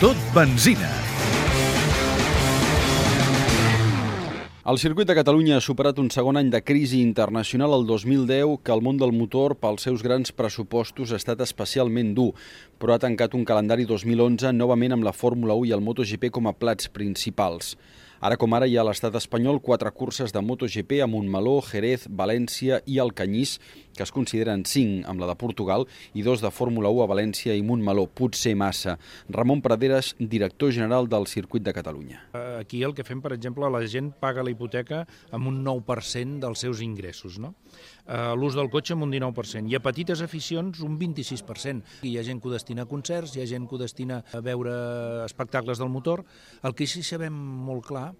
Tot benzina. El circuit de Catalunya ha superat un segon any de crisi internacional el 2010 que el món del motor, pels seus grans pressupostos, ha estat especialment dur, però ha tancat un calendari 2011 novament amb la Fórmula 1 i el MotoGP com a plats principals. Ara com ara hi ha a l'estat espanyol quatre curses de MotoGP a Montmeló, Jerez, València i Alcanyís, que es consideren cinc amb la de Portugal i dos de Fórmula 1 a València i Montmeló. Potser massa. Ramon Praderes, director general del Circuit de Catalunya. Aquí el que fem, per exemple, la gent paga la hipoteca amb un 9% dels seus ingressos, no? L'ús del cotxe amb un 19%, i a petites aficions un 26%. Hi ha gent que ho destina a concerts, hi ha gent que ho destina a veure espectacles del motor. El que sí sabem molt clar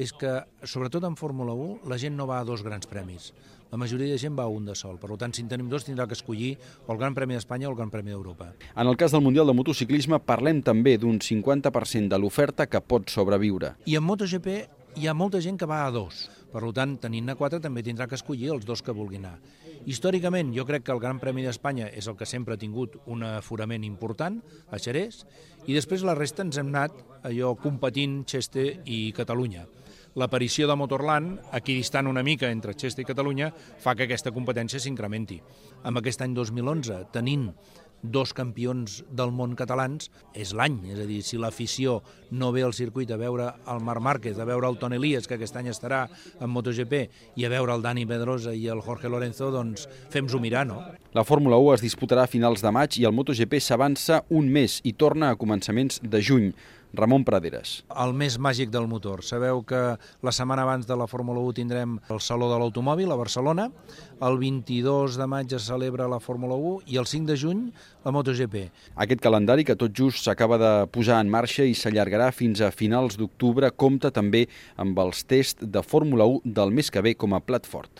és que, sobretot en Fórmula 1, la gent no va a dos grans premis. La majoria de gent va a un de sol. Per tant, si en tenim dos, tindrà que escollir o el Gran Premi d'Espanya o el Gran Premi d'Europa. En el cas del Mundial de Motociclisme, parlem també d'un 50% de l'oferta que pot sobreviure. I en MotoGP hi ha molta gent que va a dos. Per tant, tenint-ne quatre, també tindrà que escollir els dos que vulgui anar. Històricament, jo crec que el Gran Premi d'Espanya és el que sempre ha tingut un aforament important, a Xerès, i després la resta ens hem anat allò competint Xeste i Catalunya l'aparició de Motorland, aquí distant una mica entre Xesta i Catalunya, fa que aquesta competència s'incrementi. Amb aquest any 2011, tenint dos campions del món catalans, és l'any. És a dir, si l'afició no ve al circuit a veure el Marc Márquez, a veure el Toni Elias, que aquest any estarà en MotoGP, i a veure el Dani Pedrosa i el Jorge Lorenzo, doncs fem-s'ho mirar, no? La Fórmula 1 es disputarà a finals de maig i el MotoGP s'avança un mes i torna a començaments de juny. Ramon Praderes. El més màgic del motor. Sabeu que la setmana abans de la Fórmula 1 tindrem el Saló de l'Automòbil a Barcelona, el 22 de maig es celebra la Fórmula 1 i el 5 de juny la MotoGP. Aquest calendari, que tot just s'acaba de posar en marxa i s'allargarà fins a finals d'octubre, compta també amb els tests de Fórmula 1 del mes que ve com a plat fort.